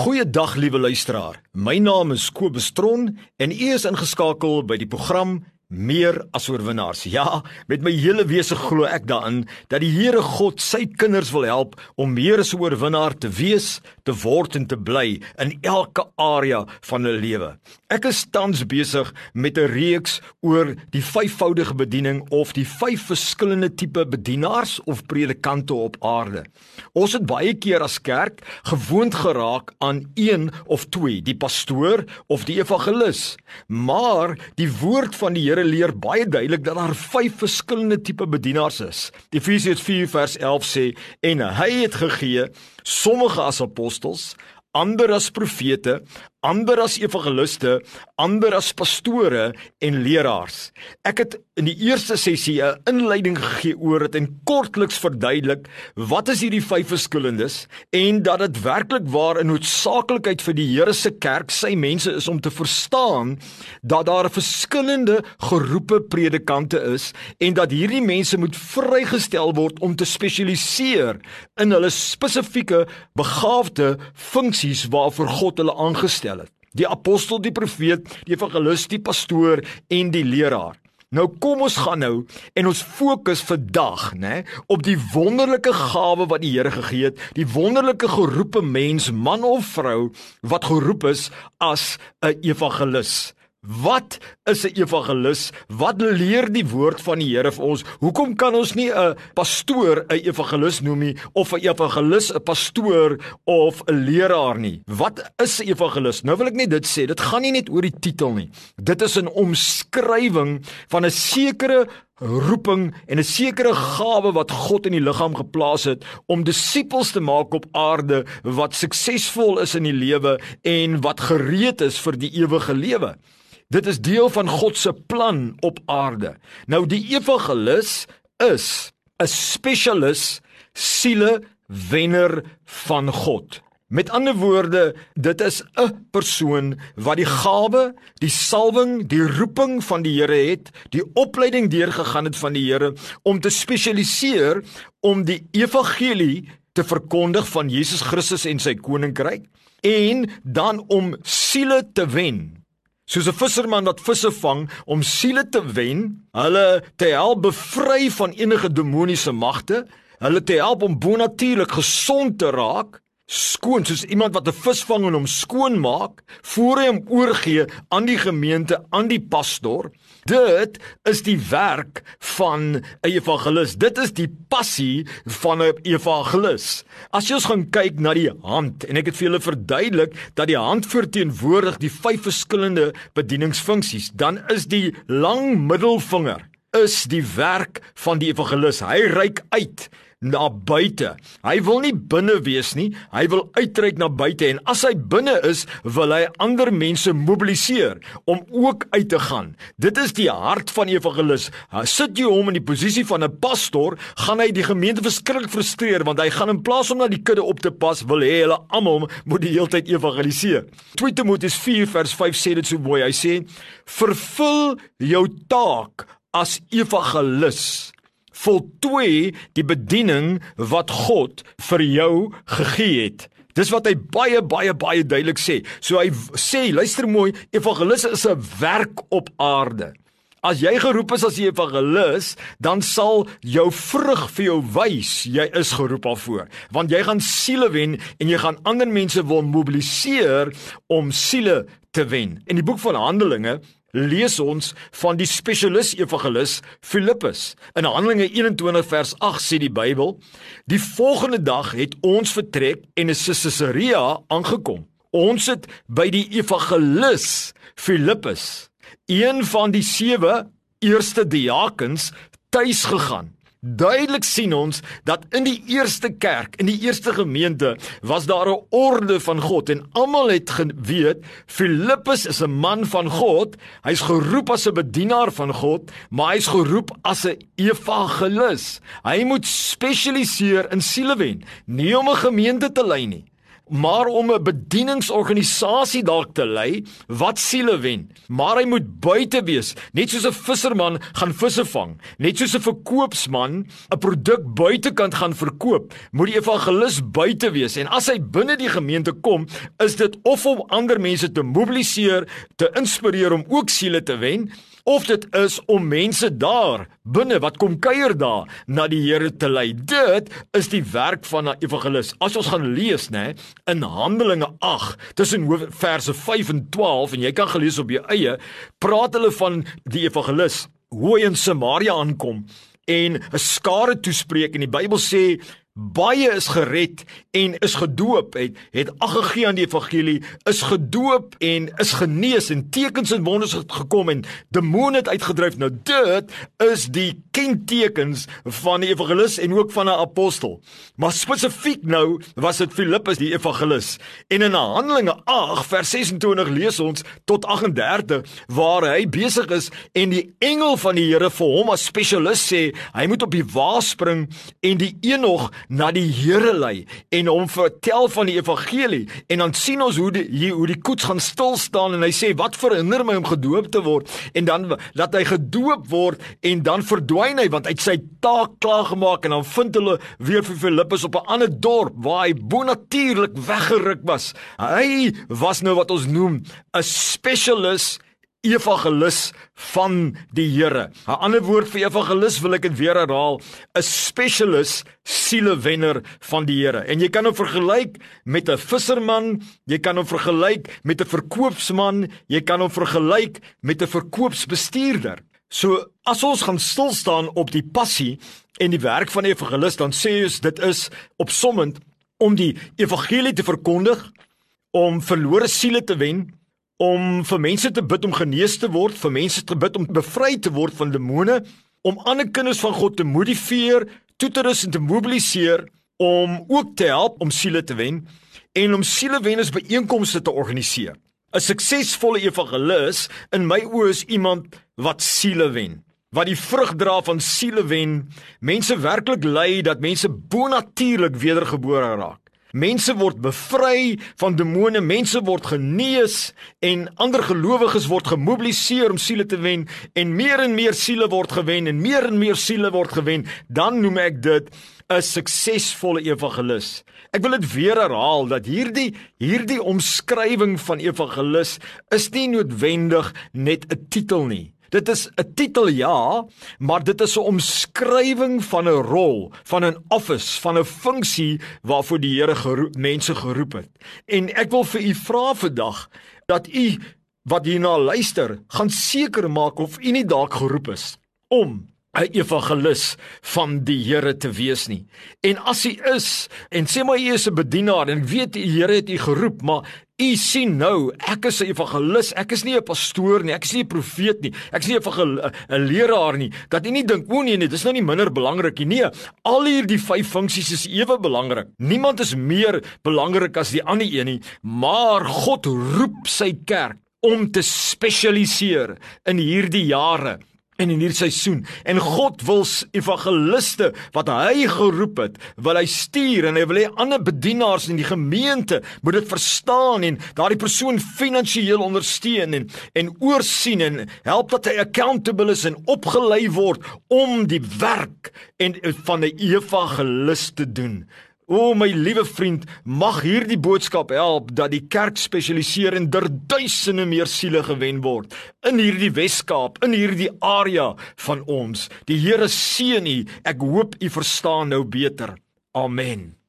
Goeiedag liewe luisteraar. My naam is Kobus Tron en u is ingeskakel by die program meer as oorwinnaars. Ja, met my hele wese glo ek daarin dat die Here God sy kinders wil help om meer as 'n oorwinnaar te wees, te word en te bly in elke area van hulle lewe. Ek is tans besig met 'n reeks oor die vyfvoudige bediening of die vyf verskillende tipe bedienaars of predikante op aarde. Ons het baie keer as kerk gewoond geraak aan een of twee, die pastoor of die evangelis. Maar die woord van die Here Here leer baie duidelik dat daar vyf verskillende tipe bedienaars is. Efesiërs 4 vers 11 sê en hy het gegee sommige as apostels, ander as profete, ander as evangeliste, ander as pastore en leraars. Ek het in die eerste sessie 'n inleiding gegee oor dit en kortliks verduidelik wat is hierdie vyf verskillendes en dat dit werklik waar 'n noodsaaklikheid vir die Here se kerk, sy mense is om te verstaan dat daar verskillende geroepe predikante is en dat hierdie mense moet vrygestel word om te spesialiseer in hulle spesifieke begaafde funksies waarvoor God hulle aangestel die apostel, die profeet, die evangelis, die pastoor en die leraar. Nou kom ons gaan nou en ons fokus vandag, né, op die wonderlike gawe wat die Here gegee het, die wonderlike geroepe mens, man of vrou wat geroep is as 'n evangelis. Wat is 'n evangelis? Wat leer die woord van die Here vir ons? Hoekom kan ons nie 'n pastoor 'n evangelis noem nie of 'n evangelis 'n pastoor of 'n leraar nie? Wat is 'n evangelis? Nou wil ek net dit sê, dit gaan nie net oor die titel nie. Dit is 'n omskrywing van 'n sekere roeping en 'n sekere gawe wat God in die liggaam geplaas het om disippels te maak op aarde wat suksesvol is in die lewe en wat gereed is vir die ewige lewe. Dit is deel van God se plan op aarde. Nou die evangelis is 'n spesialis siele wenner van God. Met ander woorde, dit is 'n persoon wat die gawe, die salwing, die roeping van die Here het, die opleiding deurgegaan het van die Here om te spesialiseer om die evangelie te verkondig van Jesus Christus en sy koninkryk en dan om siele te wen soos 'n visserman wat visse vang om siele te wen, hulle te help bevry van enige demoniese magte, hulle te help om bonatuurlik gesond te raak, skoon soos iemand wat 'n vis vang en hom skoon maak voor hy hom oorgee aan die gemeente, aan die pastoor. Dit is die werk van 'n evangelis. Dit is die passie van 'n evangelis. As jy ons gaan kyk na die hand en ek het vir julle verduidelik dat die hand verteenwoordig die vyf verskillende bedieningsfunksies, dan is die lang middelvinger is die werk van die evangelis. Hy reik uit na buite. Hy wil nie binne wees nie, hy wil uitreik na buite en as hy binne is, wil hy ander mense mobiliseer om ook uit te gaan. Dit is die hart van evangelis. Sit jy hom in die posisie van 'n pastoor, gaan hy die gemeente verskrik frustreer want hy gaan in plaas om na die kudde op te pas, wil hê hulle almal moet die hele tyd evangeliseer. 2 Timoteus 4 vers 5 sê dit so mooi. Hy sê: "Vervul jou taak as evangelis." Voltooi die bediening wat God vir jou gegee het. Dis wat hy baie baie baie duidelik sê. So hy sê, luister mooi, evangelis is 'n werk op aarde. As jy geroep is as 'n evangelis, dan sal jou vrug vir jou wys jy is geroep daarvoor, want jy gaan siele wen en jy gaan ander mense wil mobiliseer om siele te wen. In die boek van Handelinge lees ons van die spesialis evangelis Filippus. In Handelinge 21 vers 8 sê die Bybel: "Die volgende dag het ons vertrek en in Caesarea aangekom. Ons het by die evangelis Filippus, een van die sewe eerste diakens, tuis gegaan." Duidelik sien ons dat in die eerste kerk, in die eerste gemeente, was daar 'n orde van God en almal het geweet Filippus is 'n man van God. Hy's geroep as 'n bedienaar van God, maar hy's geroep as 'n evangelis. Hy moet spesialiseer in siele wen, nie om 'n gemeente te lei nie. Maar om 'n bedieningsorganisasie dalk te lei wat siele wen. Maar hy moet buite wees, net soos 'n visserman gaan visse vang, net soos 'n verkoopsman 'n produk buitekant gaan verkoop, moet die evangelis buite wees. En as hy binne die gemeente kom, is dit of om ander mense te mobiliseer, te inspireer om ook siele te wen of dit is om mense daar binne wat kom kuier daar na die Here te lei. Dit is die werk van 'n evangelis. As ons gaan lees, nê, in Handelinge 8, tussen verse 5 en 12 en jy kan gelees op jou eie, praat hulle van die evangelis hoe hy in Samaria aankom en 'n skare toespreek en die Bybel sê baie is gered en is gedoop het het ag gegee aan die evangelie is gedoop en is genees en tekens en wonders het gekom en demone het uitgedryf. Nou dit is die kentekens van die evangelis en ook van 'n apostel. Maar spesifiek nou was dit Filippus die evangelis. En in Handelinge 8 vers 26 lees ons tot 38 waar hy besig is en die engel van die Here vir hom as spesialis sê hy moet op die wa spring. En die enog na die Here lei en hom vertel van die evangelie. En dan sien ons hoe die hier hoe die koets gaan stil staan en hy sê wat verhinder my om gedoop te word? En dan laat hy gedoop word en dan verdwyn hy want hy het sy taak klaar gemaak en dan vind hulle weer vir Filippus op 'n ander dorp waar hy bonatuurlik weggeruk was. Hy was nou wat ons noem 'n specialist evangelis van die Here. 'n Ander woord vir evangelis wil ek dit weer herhaal, 'n specialist sielewenner van die Here. En jy kan hom vergelyk met 'n visserman, jy kan hom vergelyk met 'n verkoopsman, jy kan hom vergelyk met 'n verkoopsbestuurder. So as ons gaan stil staan op die passie en die werk van die evangelis, dan sê ons dit is opsommend om die evangelie te verkondig, om verlore siele te wen, om vir mense te bid om genees te word, vir mense te bid om bevry te word van demone, om ander kinders van God te motiveer, toe te rus en te mobiliseer om ook te help om siele te wen en om sielewenners byeenkomste te organiseer. 'n Suksesvolle evangelis in my oë is iemand wat siele wen wat die vrug dra van siele wen, mense werklik lei dat mense bonatuurlik wedergebore raak. Mense word bevry van demone, mense word genees en ander gelowiges word gemobiliseer om siele te wen en meer en meer siele word gewen en meer en meer siele word gewen, dan noem ek dit 'n suksesvolle evangelis. Ek wil dit weer herhaal dat hierdie hierdie omskrywing van evangelis is nie noodwendig net 'n titel nie. Dit is 'n titel ja, maar dit is 'n omskrywing van 'n rol, van 'n office, van 'n funksie waarvoor die Here geroep mense geroep het. En ek wil vir u vra vandag dat u wat hierna luister, gaan seker maak of u nie dalk geroep is om 'n evangelis van die Here te wees nie. En as hy is en sê maar hy is 'n bedienaar en weet die Here het u geroep, maar u sien nou, ek is 'n evangelis, ek is nie 'n pastoor nie, ek is nie 'n profeet nie, ek is nie 'n leraar nie. Dat u nie dink o nee nee, dis nou nie minder belangrik nie. Nee, al hierdie vyf funksies is ewe belangrik. Niemand is meer belangrik as die ander een nie, maar God roep sy kerk om te spesialiseer in hierdie jare in hierdie seisoen en God wil evangeliste wat hy geroep het, wil hy stuur en hy wil hê ander bedienaars in die gemeente moet dit verstaan en daardie persoon finansiëel ondersteun en en oorsien en help dat hy accountable is en opgelei word om die werk en van 'n evangelis te doen. O my liewe vriend, mag hierdie boodskap help dat die kerk spesialiseer en der duisende meer siele gewen word in hierdie Weskaap, in hierdie area van ons. Die Here seën u. Ek hoop u verstaan nou beter. Amen.